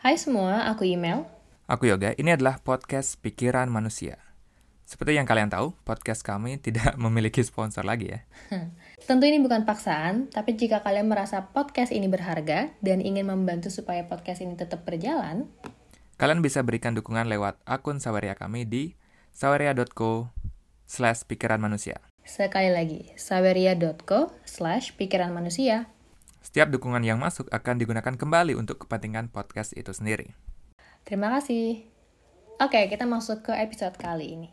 Hai semua, aku Email. Aku Yoga, ini adalah podcast Pikiran Manusia. Seperti yang kalian tahu, podcast kami tidak memiliki sponsor lagi ya. Tentu ini bukan paksaan, tapi jika kalian merasa podcast ini berharga dan ingin membantu supaya podcast ini tetap berjalan, Kalian bisa berikan dukungan lewat akun Saweria kami di saweria.co slash pikiran manusia. sekali lagi, saweria.co slash pikiran manusia. Setiap dukungan yang masuk akan digunakan kembali untuk kepentingan podcast itu sendiri. Terima kasih. Oke, kita masuk ke episode kali ini.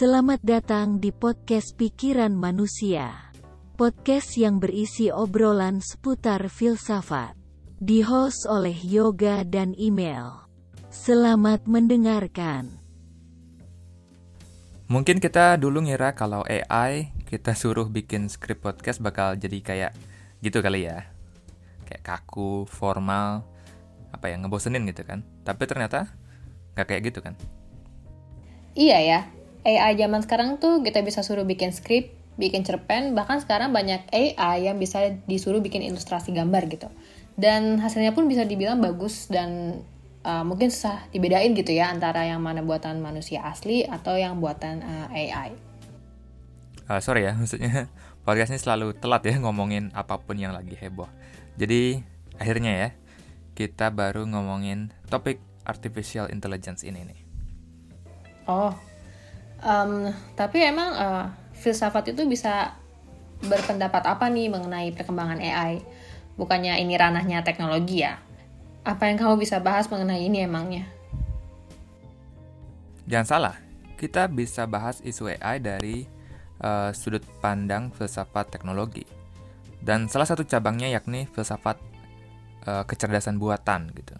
Selamat datang di podcast Pikiran Manusia. Podcast yang berisi obrolan seputar filsafat. Di-host oleh Yoga dan Email. Selamat mendengarkan. Mungkin kita dulu ngira kalau AI kita suruh bikin skrip podcast bakal jadi kayak gitu kali ya. Kayak kaku, formal, apa ya, ngebosenin gitu kan. Tapi ternyata nggak kayak gitu kan. Iya ya, AI zaman sekarang tuh kita bisa suruh bikin skrip, bikin cerpen, bahkan sekarang banyak AI yang bisa disuruh bikin ilustrasi gambar gitu. Dan hasilnya pun bisa dibilang bagus dan uh, mungkin susah dibedain gitu ya antara yang mana buatan manusia asli atau yang buatan uh, AI. Uh, sorry ya, maksudnya podcast ini selalu telat ya ngomongin apa pun yang lagi heboh. Jadi akhirnya ya, kita baru ngomongin topik artificial intelligence ini nih. Oh, um, tapi emang uh, filsafat itu bisa berpendapat apa nih mengenai perkembangan AI? Bukannya ini ranahnya teknologi ya? Apa yang kamu bisa bahas mengenai ini emangnya? Jangan salah, kita bisa bahas isu AI dari uh, sudut pandang filsafat teknologi. Dan salah satu cabangnya yakni filsafat uh, kecerdasan buatan gitu.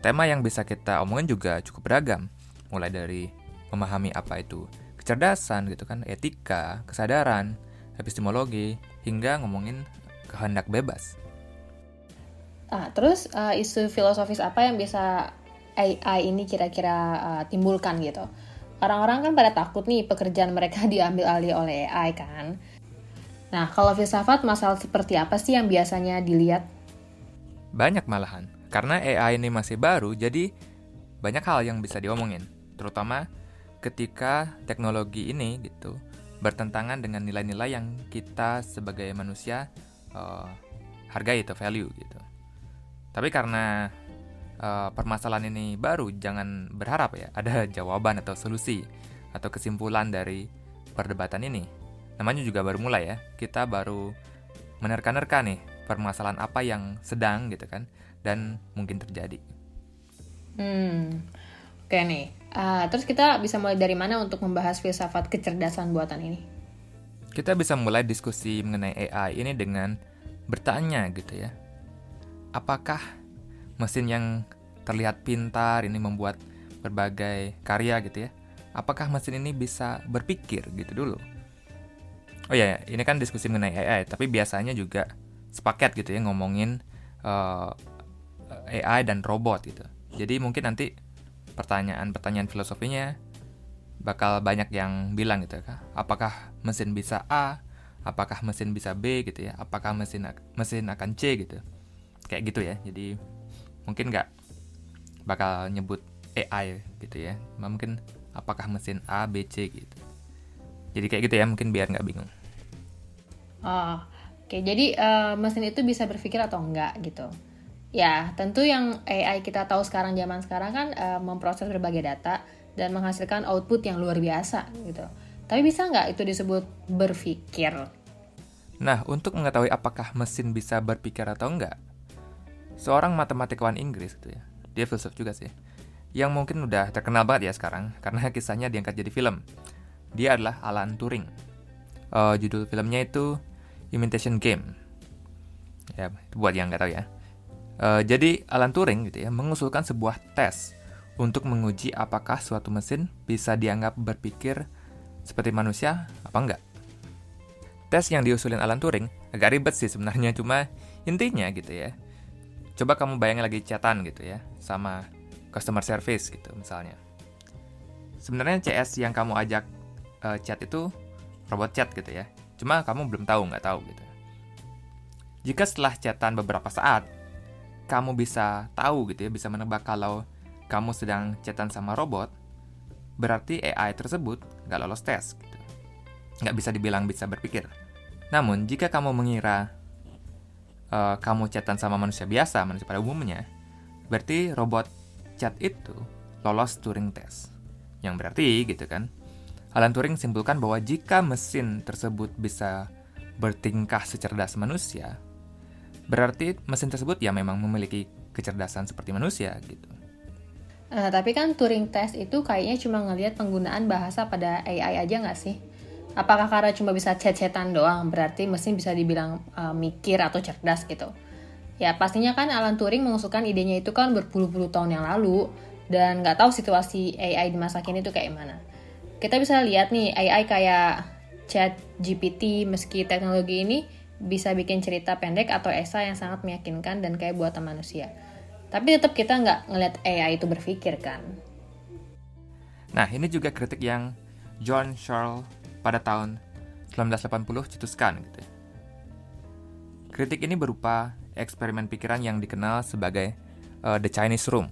Tema yang bisa kita omongin juga cukup beragam, mulai dari memahami apa itu kecerdasan gitu kan, etika, kesadaran, epistemologi, hingga ngomongin kehendak bebas. Ah, terus uh, isu filosofis apa yang bisa AI ini kira-kira uh, timbulkan gitu? Orang-orang kan pada takut nih pekerjaan mereka diambil alih oleh AI kan. Nah, kalau filsafat masalah seperti apa sih yang biasanya dilihat? Banyak malahan. Karena AI ini masih baru, jadi banyak hal yang bisa diomongin. Terutama ketika teknologi ini gitu bertentangan dengan nilai-nilai yang kita sebagai manusia uh, hargai atau value gitu. Tapi karena uh, permasalahan ini baru, jangan berharap ya ada jawaban atau solusi atau kesimpulan dari perdebatan ini. Namanya juga baru mulai ya. Kita baru menerka-nerka nih permasalahan apa yang sedang gitu kan dan mungkin terjadi. Hmm, oke nih. Uh, terus kita bisa mulai dari mana untuk membahas filsafat kecerdasan buatan ini? Kita bisa mulai diskusi mengenai AI ini dengan bertanya gitu ya. Apakah mesin yang terlihat pintar ini membuat berbagai karya gitu ya? Apakah mesin ini bisa berpikir gitu dulu? Oh ya, ini kan diskusi mengenai AI, tapi biasanya juga sepaket gitu ya ngomongin uh, AI dan robot gitu. Jadi mungkin nanti pertanyaan-pertanyaan filosofinya bakal banyak yang bilang gitu ya. Apakah mesin bisa A? Apakah mesin bisa B gitu ya? Apakah mesin mesin akan C gitu? Kayak gitu ya. Jadi mungkin nggak bakal nyebut AI gitu ya. Mungkin apakah mesin A, B, C gitu. Jadi kayak gitu ya, mungkin biar nggak bingung. Oh, oke. Jadi uh, mesin itu bisa berpikir atau enggak gitu. Ya, tentu yang AI kita tahu sekarang zaman sekarang kan uh, memproses berbagai data dan menghasilkan output yang luar biasa gitu. Tapi bisa nggak itu disebut berpikir? Nah, untuk mengetahui apakah mesin bisa berpikir atau enggak, seorang matematikawan Inggris gitu ya, dia filsuf juga sih, yang mungkin udah terkenal banget ya sekarang karena kisahnya diangkat jadi film. Dia adalah Alan Turing. Uh, judul filmnya itu Imitation Game. Ya, buat yang nggak tahu ya. Uh, jadi Alan Turing gitu ya mengusulkan sebuah tes untuk menguji apakah suatu mesin bisa dianggap berpikir seperti manusia apa enggak. Tes yang diusulin Alan Turing agak ribet sih sebenarnya cuma intinya gitu ya. Coba kamu bayangin lagi chatan gitu ya sama customer service gitu misalnya. Sebenarnya CS yang kamu ajak uh, chat itu robot chat gitu ya. Cuma kamu belum tahu, nggak tahu gitu. Jika setelah chatan beberapa saat, kamu bisa tahu gitu ya, bisa menebak kalau kamu sedang chatan sama robot, berarti AI tersebut nggak lolos tes. Gitu. Nggak bisa dibilang bisa berpikir. Namun, jika kamu mengira uh, kamu chatan sama manusia biasa, manusia pada umumnya, berarti robot chat itu lolos Turing test. Yang berarti gitu kan, Alan Turing simpulkan bahwa jika mesin tersebut bisa bertingkah secerdas manusia, berarti mesin tersebut ya memang memiliki kecerdasan seperti manusia gitu. Nah, tapi kan Turing test itu kayaknya cuma ngelihat penggunaan bahasa pada AI aja nggak sih? Apakah karena cuma bisa chat-chatan doang, berarti mesin bisa dibilang uh, mikir atau cerdas gitu? Ya pastinya kan Alan Turing mengusulkan idenya itu kan berpuluh-puluh tahun yang lalu, dan nggak tahu situasi AI di masa kini itu kayak mana kita bisa lihat nih AI kayak chat GPT meski teknologi ini bisa bikin cerita pendek atau esai yang sangat meyakinkan dan kayak buatan manusia. Tapi tetap kita nggak ngeliat AI itu berpikir kan. Nah ini juga kritik yang John Searle pada tahun 1980 cetuskan gitu. Kritik ini berupa eksperimen pikiran yang dikenal sebagai uh, The Chinese Room.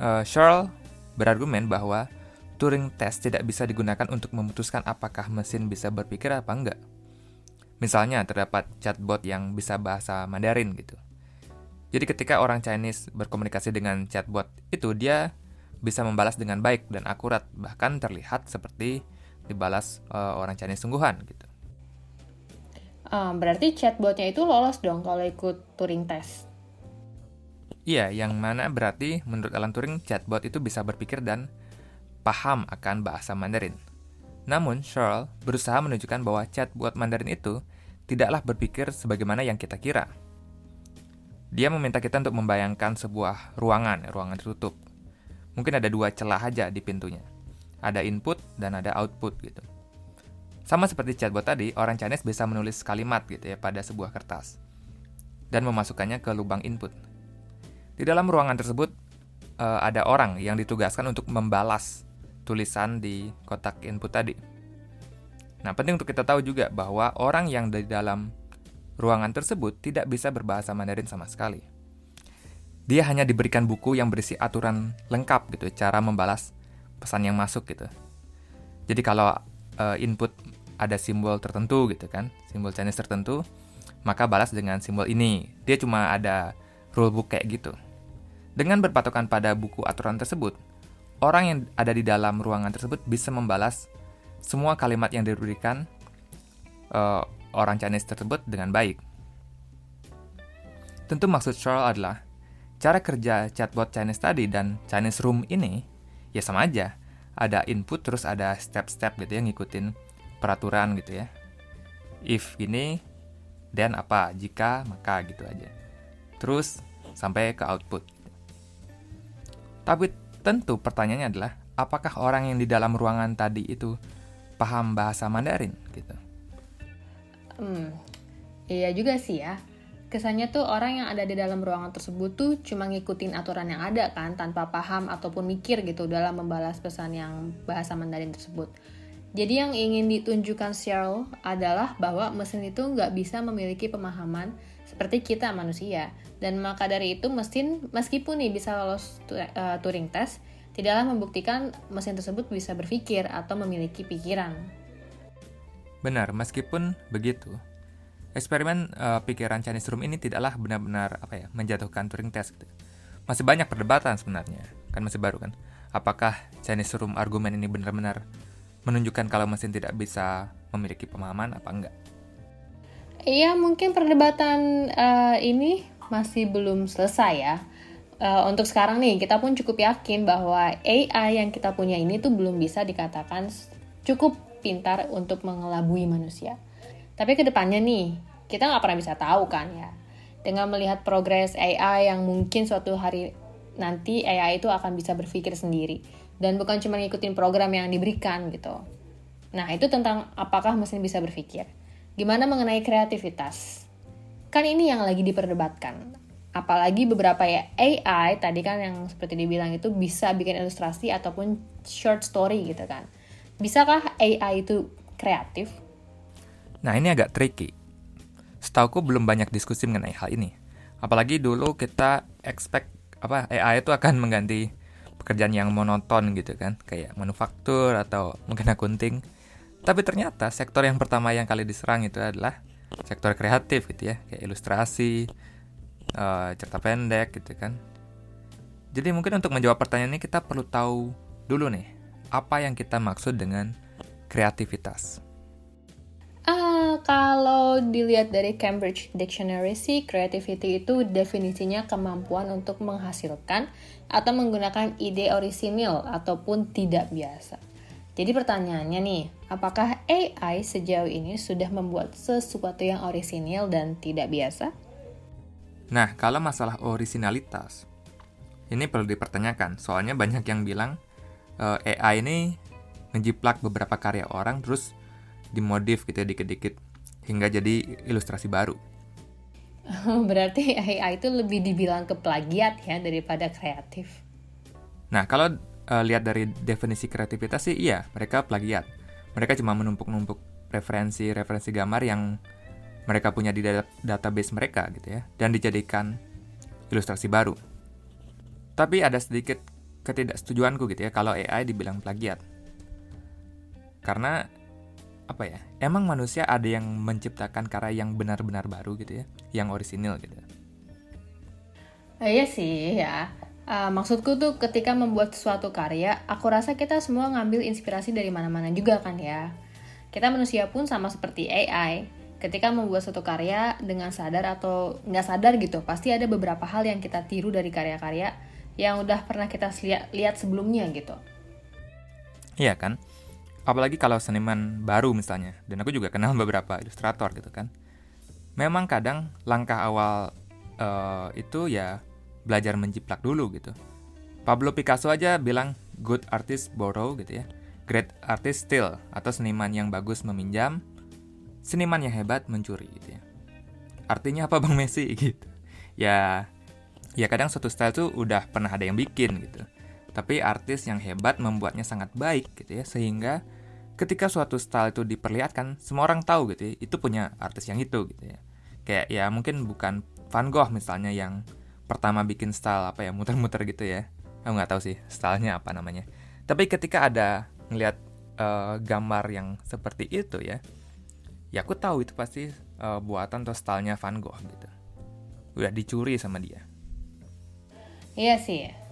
Uh, Searle berargumen bahwa Turing test tidak bisa digunakan untuk memutuskan apakah mesin bisa berpikir apa enggak. Misalnya terdapat chatbot yang bisa bahasa Mandarin gitu. Jadi ketika orang Chinese berkomunikasi dengan chatbot itu dia bisa membalas dengan baik dan akurat bahkan terlihat seperti dibalas uh, orang Chinese sungguhan gitu. Um, berarti chatbotnya itu lolos dong kalau ikut Turing test. Iya, yang mana berarti menurut Alan Turing chatbot itu bisa berpikir dan paham akan bahasa Mandarin. Namun, Charles berusaha menunjukkan bahwa chat buat Mandarin itu tidaklah berpikir sebagaimana yang kita kira. Dia meminta kita untuk membayangkan sebuah ruangan, ruangan tertutup. Mungkin ada dua celah aja di pintunya. Ada input dan ada output gitu. Sama seperti chatbot tadi, orang Chinese bisa menulis kalimat gitu ya pada sebuah kertas dan memasukkannya ke lubang input. Di dalam ruangan tersebut uh, ada orang yang ditugaskan untuk membalas tulisan di kotak input tadi. Nah, penting untuk kita tahu juga bahwa orang yang di dalam ruangan tersebut tidak bisa berbahasa Mandarin sama sekali. Dia hanya diberikan buku yang berisi aturan lengkap gitu, cara membalas pesan yang masuk gitu. Jadi kalau uh, input ada simbol tertentu gitu kan, simbol Chinese tertentu, maka balas dengan simbol ini. Dia cuma ada rulebook kayak gitu. Dengan berpatokan pada buku aturan tersebut, orang yang ada di dalam ruangan tersebut bisa membalas semua kalimat yang diberikan uh, orang Chinese tersebut dengan baik. Tentu maksud Charles adalah cara kerja chatbot Chinese tadi dan Chinese Room ini ya sama aja. Ada input terus ada step-step gitu ya ngikutin peraturan gitu ya. If ini, then apa, jika, maka gitu aja. Terus sampai ke output. Tapi Tentu pertanyaannya adalah apakah orang yang di dalam ruangan tadi itu paham bahasa Mandarin gitu? Hmm, iya juga sih ya. Kesannya tuh orang yang ada di dalam ruangan tersebut tuh cuma ngikutin aturan yang ada kan tanpa paham ataupun mikir gitu dalam membalas pesan yang bahasa Mandarin tersebut. Jadi yang ingin ditunjukkan Cheryl adalah bahwa mesin itu nggak bisa memiliki pemahaman seperti kita manusia. Dan maka dari itu mesin meskipun nih bisa lolos uh, Turing test, tidaklah membuktikan mesin tersebut bisa berpikir atau memiliki pikiran. Benar, meskipun begitu, eksperimen uh, pikiran Chinese Room ini tidaklah benar-benar apa ya menjatuhkan Turing test. Gitu. Masih banyak perdebatan sebenarnya, kan masih baru kan. Apakah Chinese Room argumen ini benar-benar menunjukkan kalau mesin tidak bisa memiliki pemahaman apa enggak? Iya, mungkin perdebatan uh, ini masih belum selesai ya. Uh, untuk sekarang nih, kita pun cukup yakin bahwa AI yang kita punya ini tuh belum bisa dikatakan cukup pintar untuk mengelabui manusia. Tapi ke depannya nih, kita nggak pernah bisa tahu kan ya. Dengan melihat progres AI yang mungkin suatu hari nanti AI itu akan bisa berpikir sendiri. Dan bukan cuma ngikutin program yang diberikan gitu. Nah, itu tentang apakah mesin bisa berpikir. Gimana mengenai kreativitas? Kan ini yang lagi diperdebatkan. Apalagi beberapa ya AI tadi kan yang seperti dibilang itu bisa bikin ilustrasi ataupun short story gitu kan. Bisakah AI itu kreatif? Nah ini agak tricky. Setauku belum banyak diskusi mengenai hal ini. Apalagi dulu kita expect apa AI itu akan mengganti pekerjaan yang monoton gitu kan, kayak manufaktur atau mungkin akunting. Tapi ternyata sektor yang pertama yang kali diserang itu adalah sektor kreatif gitu ya, kayak ilustrasi, uh, cerita pendek gitu kan. Jadi mungkin untuk menjawab pertanyaan ini kita perlu tahu dulu nih, apa yang kita maksud dengan kreativitas. Kalau dilihat dari Cambridge Dictionary sih, creativity itu definisinya kemampuan untuk menghasilkan atau menggunakan ide orisinil ataupun tidak biasa. Jadi pertanyaannya nih, apakah AI sejauh ini sudah membuat sesuatu yang orisinil dan tidak biasa? Nah, kalau masalah orisinalitas, ini perlu dipertanyakan. Soalnya banyak yang bilang uh, eh, AI ini ngejiplak beberapa karya orang terus dimodif gitu ya dikit-dikit hingga jadi ilustrasi baru. Berarti AI itu lebih dibilang ke plagiat ya daripada kreatif. Nah, kalau uh, lihat dari definisi kreativitas sih iya, mereka plagiat. Mereka cuma menumpuk-numpuk referensi-referensi gambar yang mereka punya di database mereka gitu ya dan dijadikan ilustrasi baru. Tapi ada sedikit ketidaksetujuanku gitu ya kalau AI dibilang plagiat. Karena apa ya emang manusia ada yang menciptakan karya yang benar-benar baru gitu ya yang orisinil gitu? Uh, iya sih ya. Uh, maksudku tuh ketika membuat suatu karya aku rasa kita semua ngambil inspirasi dari mana-mana juga kan ya. Kita manusia pun sama seperti AI ketika membuat suatu karya dengan sadar atau nggak sadar gitu pasti ada beberapa hal yang kita tiru dari karya-karya yang udah pernah kita lihat lihat sebelumnya gitu. Iya kan apalagi kalau seniman baru misalnya dan aku juga kenal beberapa ilustrator gitu kan. Memang kadang langkah awal uh, itu ya belajar menjiplak dulu gitu. Pablo Picasso aja bilang good artist borrow gitu ya. Great artist steal atau seniman yang bagus meminjam seniman yang hebat mencuri gitu ya. Artinya apa bang Messi? Gitu. Ya ya kadang suatu style tuh udah pernah ada yang bikin gitu. Tapi artis yang hebat membuatnya sangat baik gitu ya. Sehingga ketika suatu style itu diperlihatkan semua orang tahu gitu ya itu punya artis yang itu gitu ya. Kayak ya mungkin bukan Van Gogh misalnya yang pertama bikin style apa ya muter-muter gitu ya. Aku nggak tahu sih stylenya apa namanya. Tapi ketika ada ngelihat uh, gambar yang seperti itu ya ya aku tahu itu pasti uh, buatan atau stylenya Van Gogh gitu. Udah dicuri sama dia. Iya sih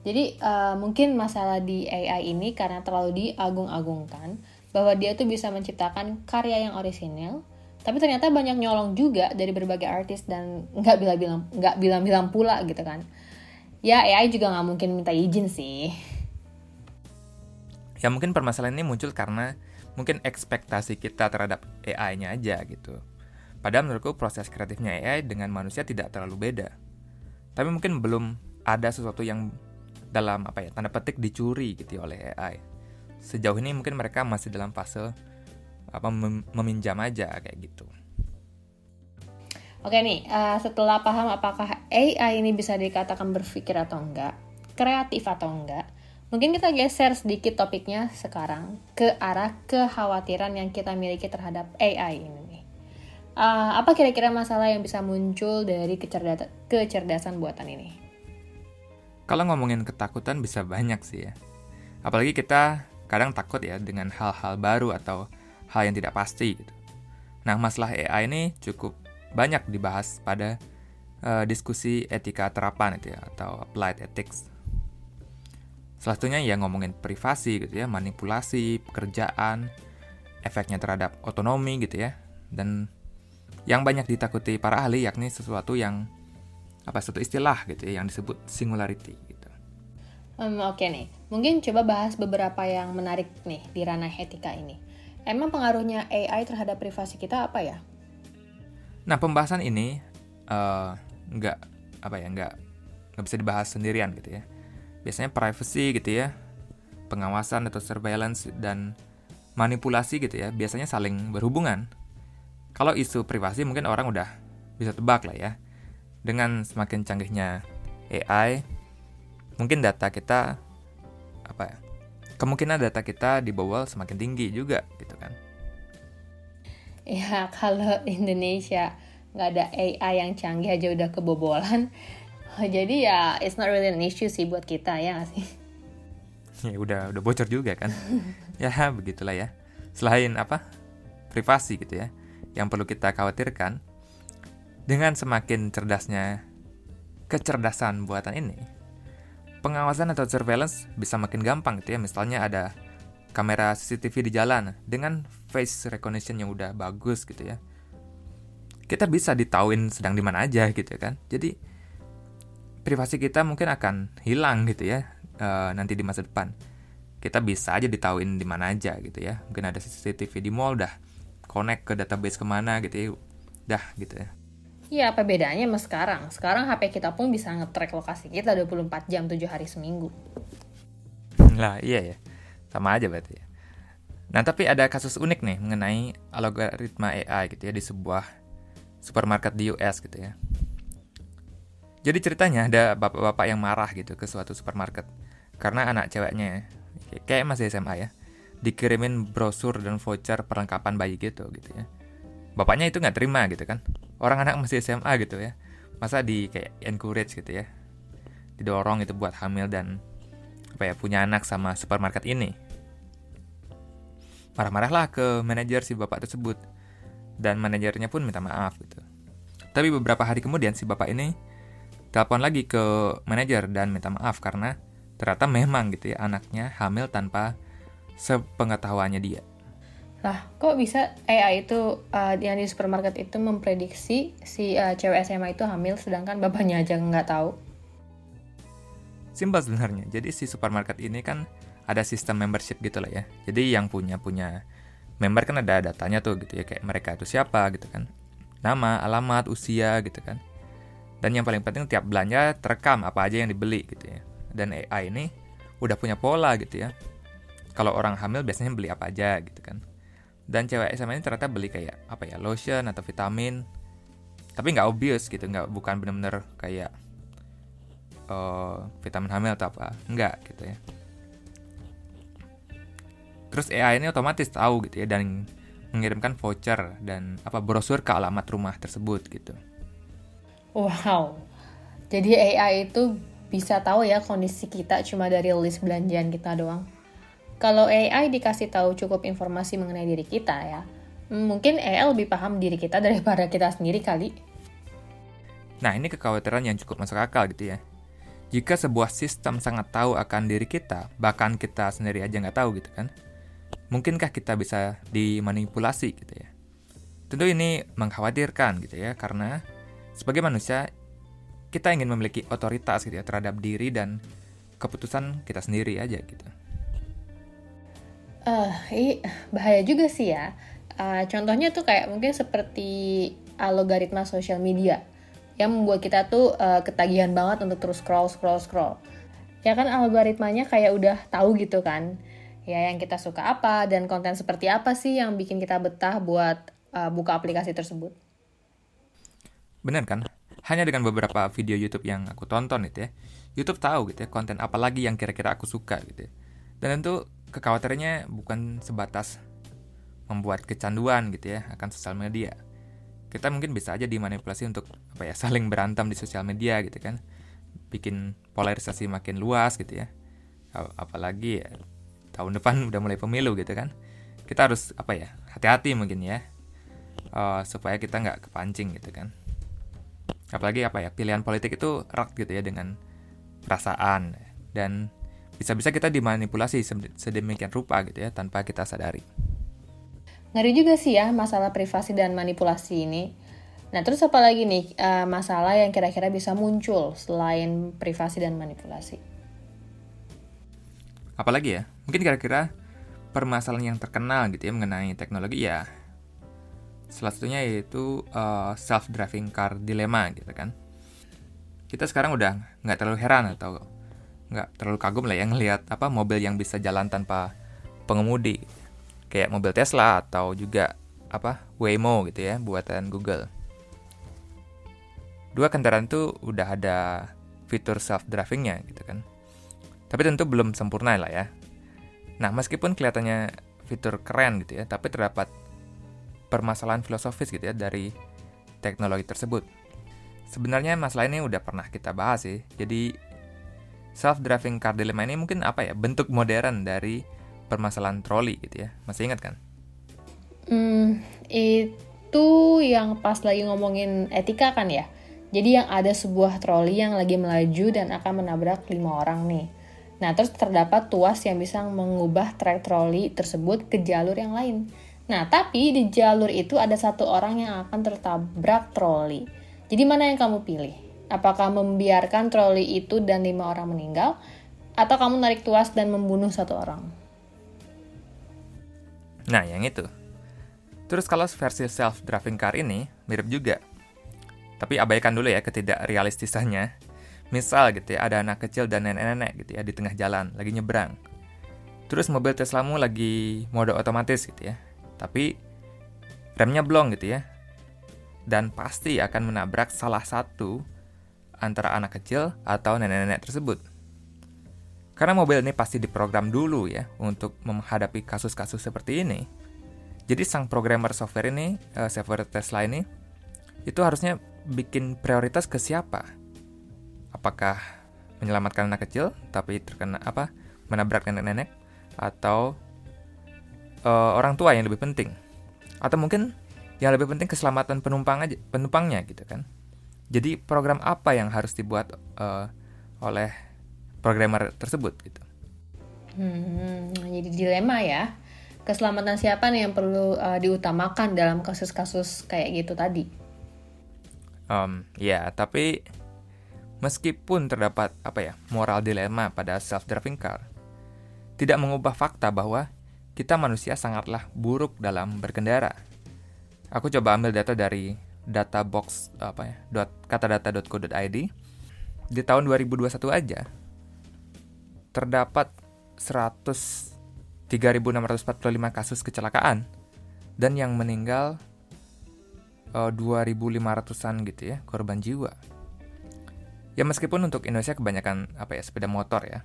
jadi uh, mungkin masalah di AI ini karena terlalu diagung-agungkan bahwa dia tuh bisa menciptakan karya yang orisinil, tapi ternyata banyak nyolong juga dari berbagai artis dan nggak bilang-bilang nggak bilang-bilang pula gitu kan. Ya AI juga nggak mungkin minta izin sih. Ya mungkin permasalahan ini muncul karena mungkin ekspektasi kita terhadap AI-nya aja gitu. Padahal menurutku proses kreatifnya AI dengan manusia tidak terlalu beda. Tapi mungkin belum ada sesuatu yang dalam apa ya tanda petik dicuri gitu ya oleh AI. Sejauh ini mungkin mereka masih dalam fase apa mem meminjam aja kayak gitu. Oke nih, uh, setelah paham apakah AI ini bisa dikatakan berpikir atau enggak, kreatif atau enggak, mungkin kita geser sedikit topiknya sekarang ke arah kekhawatiran yang kita miliki terhadap AI ini. Uh, apa kira-kira masalah yang bisa muncul dari kecerdasan buatan ini? Kalau ngomongin ketakutan bisa banyak sih ya. Apalagi kita kadang takut ya dengan hal-hal baru atau hal yang tidak pasti gitu. Nah, masalah AI ini cukup banyak dibahas pada uh, diskusi etika terapan itu ya atau applied ethics. Salah satunya ya ngomongin privasi gitu ya, manipulasi, pekerjaan, efeknya terhadap otonomi gitu ya. Dan yang banyak ditakuti para ahli yakni sesuatu yang apa satu istilah gitu ya yang disebut singularity gitu. Um, Oke okay nih, mungkin coba bahas beberapa yang menarik nih di ranah etika ini. Emang pengaruhnya AI terhadap privasi kita apa ya? Nah pembahasan ini uh, nggak apa ya nggak nggak bisa dibahas sendirian gitu ya. Biasanya privacy gitu ya, pengawasan atau surveillance dan manipulasi gitu ya, biasanya saling berhubungan. Kalau isu privasi mungkin orang udah bisa tebak lah ya dengan semakin canggihnya AI, mungkin data kita apa ya? Kemungkinan data kita dibobol semakin tinggi juga gitu kan. ya kalau Indonesia nggak ada AI yang canggih aja udah kebobolan jadi ya it's not really an issue sih buat kita ya gak sih ya udah udah bocor juga kan ya begitulah ya selain apa privasi gitu ya yang perlu kita khawatirkan dengan semakin cerdasnya kecerdasan buatan ini pengawasan atau surveillance bisa makin gampang gitu ya. Misalnya ada kamera CCTV di jalan dengan face recognition yang udah bagus gitu ya. Kita bisa ditauin sedang di mana aja gitu kan. Jadi privasi kita mungkin akan hilang gitu ya uh, nanti di masa depan. Kita bisa aja ditauin di mana aja gitu ya. Mungkin ada CCTV di mall dah connect ke database ke mana gitu ya dah gitu ya Iya, apa bedanya sama sekarang? Sekarang HP kita pun bisa nge-track lokasi kita 24 jam 7 hari seminggu. Lah, iya ya. Sama aja berarti ya. Nah, tapi ada kasus unik nih mengenai algoritma AI gitu ya di sebuah supermarket di US gitu ya. Jadi ceritanya ada bapak-bapak yang marah gitu ke suatu supermarket karena anak ceweknya kayak masih SMA ya dikirimin brosur dan voucher perlengkapan bayi gitu gitu ya. Bapaknya itu nggak terima gitu kan. Orang anak masih SMA gitu ya. Masa di kayak encourage gitu ya. Didorong itu buat hamil dan apa ya punya anak sama supermarket ini. Marah-marahlah ke manajer si bapak tersebut dan manajernya pun minta maaf gitu. Tapi beberapa hari kemudian si bapak ini telepon lagi ke manajer dan minta maaf karena ternyata memang gitu ya anaknya hamil tanpa sepengetahuannya dia. Lah, kok bisa AI itu uh, yang di supermarket itu memprediksi si uh, cewek SMA itu hamil sedangkan bapaknya aja nggak tahu? Simpel sebenarnya. Jadi si supermarket ini kan ada sistem membership gitu lah ya. Jadi yang punya punya member kan ada datanya tuh gitu ya kayak mereka itu siapa gitu kan nama alamat usia gitu kan dan yang paling penting tiap belanja terekam apa aja yang dibeli gitu ya dan AI ini udah punya pola gitu ya kalau orang hamil biasanya beli apa aja gitu kan dan cewek SMA ini ternyata beli kayak apa ya lotion atau vitamin tapi nggak obvious gitu nggak bukan bener-bener kayak uh, vitamin hamil atau apa nggak gitu ya Terus AI ini otomatis tahu gitu ya dan mengirimkan voucher dan apa brosur ke alamat rumah tersebut gitu. Wow. Jadi AI itu bisa tahu ya kondisi kita cuma dari list belanjaan kita doang. Kalau AI dikasih tahu cukup informasi mengenai diri kita ya, mungkin AI lebih paham diri kita daripada kita sendiri kali. Nah, ini kekhawatiran yang cukup masuk akal gitu ya. Jika sebuah sistem sangat tahu akan diri kita, bahkan kita sendiri aja nggak tahu gitu kan, mungkinkah kita bisa dimanipulasi gitu ya? Tentu ini mengkhawatirkan gitu ya, karena sebagai manusia kita ingin memiliki otoritas gitu ya terhadap diri dan keputusan kita sendiri aja gitu. Uh, bahaya juga sih ya. Uh, contohnya tuh kayak mungkin seperti algoritma sosial media yang membuat kita tuh uh, ketagihan banget untuk terus scroll scroll scroll. Ya kan algoritmanya kayak udah tahu gitu kan ya yang kita suka apa dan konten seperti apa sih yang bikin kita betah buat uh, buka aplikasi tersebut. Bener kan? Hanya dengan beberapa video YouTube yang aku tonton itu ya, YouTube tahu gitu ya konten apa lagi yang kira-kira aku suka gitu ya. Dan tentu kekhawatirannya bukan sebatas membuat kecanduan gitu ya akan sosial media. Kita mungkin bisa aja dimanipulasi untuk apa ya saling berantem di sosial media gitu kan, bikin polarisasi makin luas gitu ya. Apalagi ya tahun depan udah mulai pemilu gitu kan. Kita harus apa ya hati-hati mungkin ya. Uh, supaya kita nggak kepancing gitu kan. Apalagi apa ya pilihan politik itu erat gitu ya dengan perasaan. Dan bisa-bisa kita dimanipulasi sedemikian rupa gitu ya tanpa kita sadari. Ngeri juga sih ya masalah privasi dan manipulasi ini. Nah terus apa lagi nih uh, masalah yang kira-kira bisa muncul selain privasi dan manipulasi? Apalagi ya, mungkin kira-kira permasalahan yang terkenal gitu ya mengenai teknologi ya salah satunya yaitu uh, eh, self driving car dilema gitu kan kita sekarang udah nggak terlalu heran atau nggak terlalu kagum lah yang ngelihat apa mobil yang bisa jalan tanpa pengemudi kayak mobil Tesla atau juga apa Waymo gitu ya buatan Google dua kendaraan tuh udah ada fitur self drivingnya gitu kan tapi tentu belum sempurna lah ya. Nah, meskipun kelihatannya fitur keren gitu ya, tapi terdapat permasalahan filosofis gitu ya dari teknologi tersebut. Sebenarnya masalah ini udah pernah kita bahas sih. Jadi self-driving car dilemma ini mungkin apa ya bentuk modern dari permasalahan troli gitu ya. Masih ingat kan? Hmm, itu yang pas lagi ngomongin etika kan ya. Jadi yang ada sebuah troli yang lagi melaju dan akan menabrak lima orang nih. Nah, terus terdapat tuas yang bisa mengubah trek troli tersebut ke jalur yang lain. Nah, tapi di jalur itu ada satu orang yang akan tertabrak troli. Jadi mana yang kamu pilih? Apakah membiarkan troli itu dan lima orang meninggal? Atau kamu narik tuas dan membunuh satu orang? Nah, yang itu. Terus kalau versi self-driving car ini, mirip juga. Tapi abaikan dulu ya ketidakrealistisannya. Misal gitu ya, ada anak kecil dan nenek-nenek gitu ya di tengah jalan, lagi nyebrang. Terus mobil Teslamu lagi mode otomatis gitu ya. Tapi remnya blong gitu ya. Dan pasti akan menabrak salah satu antara anak kecil atau nenek-nenek tersebut. Karena mobil ini pasti diprogram dulu ya untuk menghadapi kasus-kasus seperti ini. Jadi sang programmer software ini, uh, software Tesla ini, itu harusnya bikin prioritas ke siapa? apakah menyelamatkan anak kecil tapi terkena apa menabrak nenek-nenek atau uh, orang tua yang lebih penting atau mungkin yang lebih penting keselamatan penumpang aja penumpangnya gitu kan jadi program apa yang harus dibuat uh, oleh programmer tersebut gitu? Hmm, jadi dilema ya. Keselamatan siapa nih yang perlu uh, diutamakan dalam kasus-kasus kayak gitu tadi? Um, ya tapi Meskipun terdapat apa ya moral dilema pada self-driving car, tidak mengubah fakta bahwa kita manusia sangatlah buruk dalam berkendara. Aku coba ambil data dari databox apa ya dot katadata.co.id di tahun 2021 aja terdapat 100 3.645 kasus kecelakaan dan yang meninggal uh, eh, 2.500an gitu ya korban jiwa. Ya meskipun untuk Indonesia kebanyakan apa ya sepeda motor ya.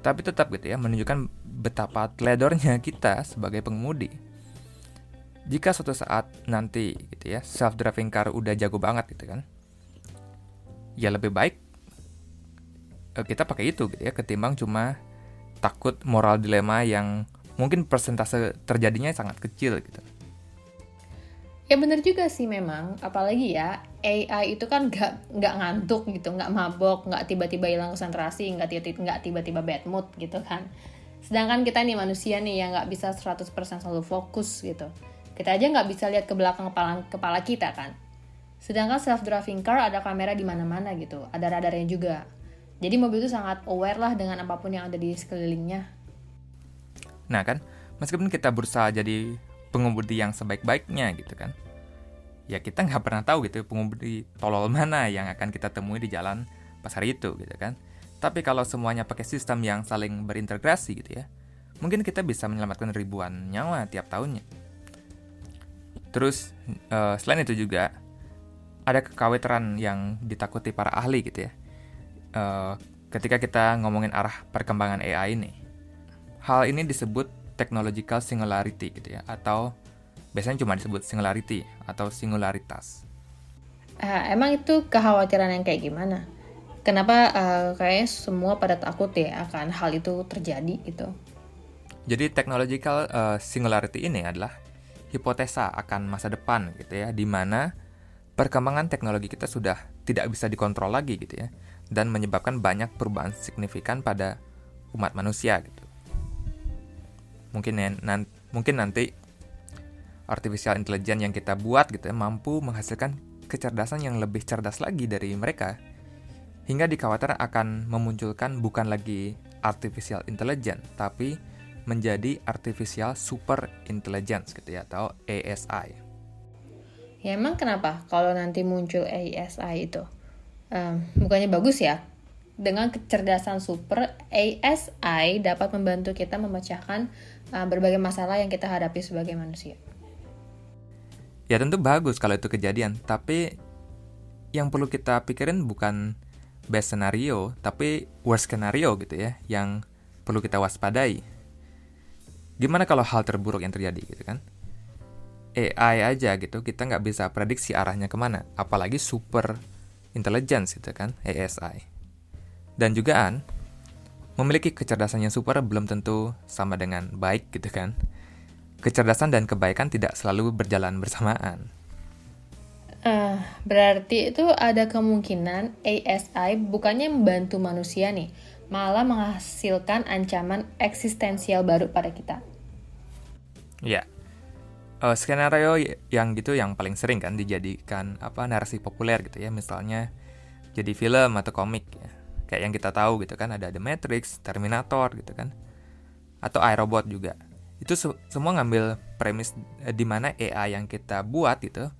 Tapi tetap gitu ya menunjukkan betapa teledornya kita sebagai pengemudi. Jika suatu saat nanti gitu ya self driving car udah jago banget gitu kan. Ya lebih baik eh, kita pakai itu gitu ya ketimbang cuma takut moral dilema yang mungkin persentase terjadinya sangat kecil gitu. Ya bener juga sih memang, apalagi ya AI itu kan nggak nggak ngantuk gitu, nggak mabok, nggak tiba-tiba hilang konsentrasi, nggak tiba-tiba nggak tiba-tiba bad mood gitu kan. Sedangkan kita nih manusia nih yang nggak bisa 100% selalu fokus gitu. Kita aja nggak bisa lihat ke belakang kepala kepala kita kan. Sedangkan self driving car ada kamera di mana-mana gitu, ada radarnya juga. Jadi mobil itu sangat aware lah dengan apa pun yang ada di sekelilingnya. Nah kan, meskipun kita berusaha jadi pengemudi yang sebaik-baiknya gitu kan ya kita nggak pernah tahu gitu pengemudi tolol mana yang akan kita temui di jalan pas hari itu gitu kan tapi kalau semuanya pakai sistem yang saling berintegrasi gitu ya mungkin kita bisa menyelamatkan ribuan nyawa tiap tahunnya terus uh, selain itu juga ada kekhawatiran yang ditakuti para ahli gitu ya uh, ketika kita ngomongin arah perkembangan AI ini hal ini disebut technological singularity gitu ya atau biasanya cuma disebut singularity atau singularitas. Uh, emang itu kekhawatiran yang kayak gimana? Kenapa uh, kayaknya semua pada takut ya akan hal itu terjadi gitu? Jadi technological uh, singularity ini adalah hipotesa akan masa depan gitu ya, di mana perkembangan teknologi kita sudah tidak bisa dikontrol lagi gitu ya, dan menyebabkan banyak perubahan signifikan pada umat manusia gitu. Mungkin ya, nan, mungkin nanti artificial intelligence yang kita buat gitu ya mampu menghasilkan kecerdasan yang lebih cerdas lagi dari mereka hingga dikhawatirkan akan memunculkan bukan lagi artificial intelligence tapi menjadi artificial super intelligence gitu ya atau ASI. Ya emang kenapa kalau nanti muncul ASI itu? Um, bukannya bagus ya? Dengan kecerdasan super, ASI dapat membantu kita memecahkan uh, berbagai masalah yang kita hadapi sebagai manusia. Ya tentu bagus kalau itu kejadian, tapi yang perlu kita pikirin bukan best scenario, tapi worst scenario gitu ya, yang perlu kita waspadai. Gimana kalau hal terburuk yang terjadi gitu kan? AI aja gitu, kita nggak bisa prediksi arahnya ke mana. Apalagi super intelligence gitu kan, ASI. Dan juga an, memiliki kecerdasan yang super belum tentu sama dengan baik gitu kan. Kecerdasan dan kebaikan tidak selalu berjalan bersamaan. Uh, berarti itu ada kemungkinan ASI bukannya membantu manusia nih, malah menghasilkan ancaman eksistensial baru pada kita. Ya, uh, skenario yang gitu yang paling sering kan dijadikan apa narasi populer gitu ya, misalnya jadi film atau komik ya, kayak yang kita tahu gitu kan ada The Matrix, Terminator gitu kan, atau iRobot juga. Itu se semua ngambil premis uh, di mana AI yang kita buat gitu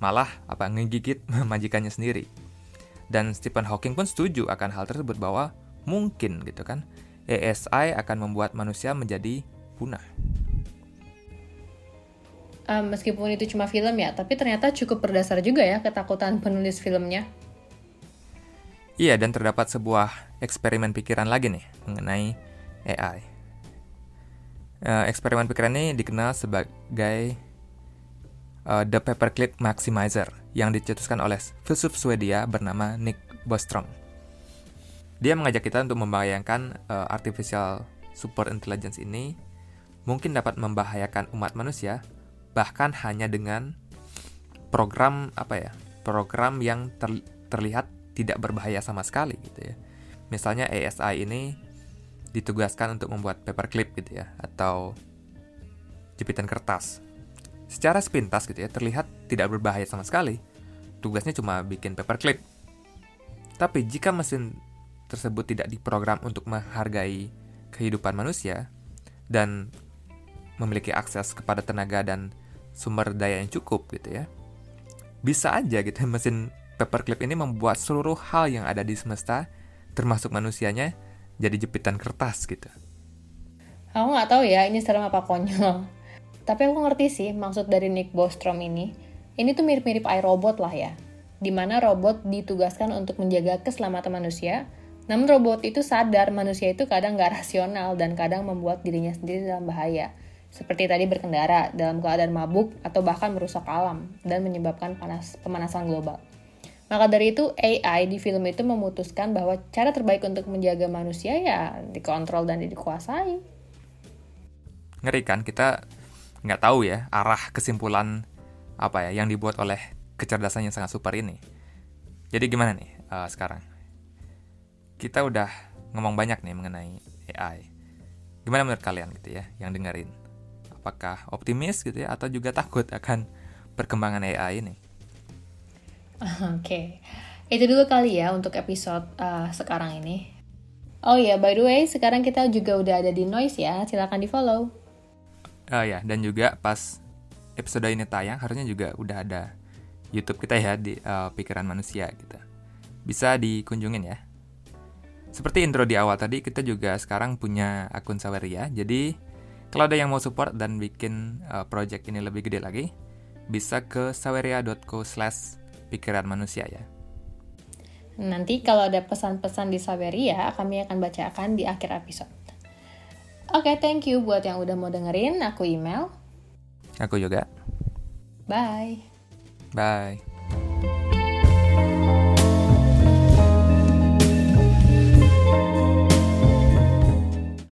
malah apa ngegigit majikannya sendiri. Dan Stephen Hawking pun setuju akan hal tersebut bahwa mungkin gitu kan ASI akan membuat manusia menjadi punah. Um, meskipun itu cuma film ya, tapi ternyata cukup berdasar juga ya ketakutan penulis filmnya. Iya, dan terdapat sebuah eksperimen pikiran lagi nih mengenai AI. Uh, eksperimen pikiran ini dikenal sebagai uh, The Paperclip Maximizer yang dicetuskan oleh filsuf Swedia bernama Nick Bostrom. Dia mengajak kita untuk membayangkan uh, artificial super intelligence ini mungkin dapat membahayakan umat manusia bahkan hanya dengan program apa ya program yang ter, terlihat tidak berbahaya sama sekali gitu ya misalnya ASI ini ditugaskan untuk membuat paperclip gitu ya atau jepitan kertas secara sepintas gitu ya terlihat tidak berbahaya sama sekali. Tugasnya cuma bikin paperclip. Tapi jika mesin tersebut tidak diprogram untuk menghargai kehidupan manusia dan memiliki akses kepada tenaga dan sumber daya yang cukup gitu ya. Bisa aja gitu mesin paperclip ini membuat seluruh hal yang ada di semesta termasuk manusianya jadi jepitan kertas gitu. Aku nggak tahu ya ini serem apa konyol. Tapi aku ngerti sih maksud dari Nick Bostrom ini. Ini tuh mirip-mirip iRobot lah ya. Di mana robot ditugaskan untuk menjaga keselamatan manusia, namun robot itu sadar manusia itu kadang nggak rasional dan kadang membuat dirinya sendiri dalam bahaya. Seperti tadi berkendara dalam keadaan mabuk atau bahkan merusak alam dan menyebabkan panas pemanasan global. Maka dari itu AI di film itu memutuskan bahwa cara terbaik untuk menjaga manusia ya dikontrol dan dikuasai. Ngeri kan kita nggak tahu ya arah kesimpulan apa ya yang dibuat oleh kecerdasan yang sangat super ini. Jadi gimana nih uh, sekarang? Kita udah ngomong banyak nih mengenai AI. Gimana menurut kalian gitu ya yang dengerin? Apakah optimis gitu ya atau juga takut akan perkembangan AI ini? Oke, okay. itu dulu kali ya untuk episode uh, sekarang ini. Oh ya, yeah, by the way, sekarang kita juga udah ada di Noise ya, silahkan di follow. Uh, ya, dan juga pas episode ini tayang harusnya juga udah ada YouTube kita ya di uh, Pikiran Manusia gitu. Bisa dikunjungin ya. Seperti intro di awal tadi, kita juga sekarang punya akun Saweria. Jadi, kalau ada yang mau support dan bikin uh, project ini lebih gede lagi, bisa ke saweria.co slash pikiran manusia ya. Nanti kalau ada pesan-pesan di Saweria, kami akan bacakan di akhir episode. Oke, okay, thank you buat yang udah mau dengerin. Aku email. Aku juga. Bye. Bye.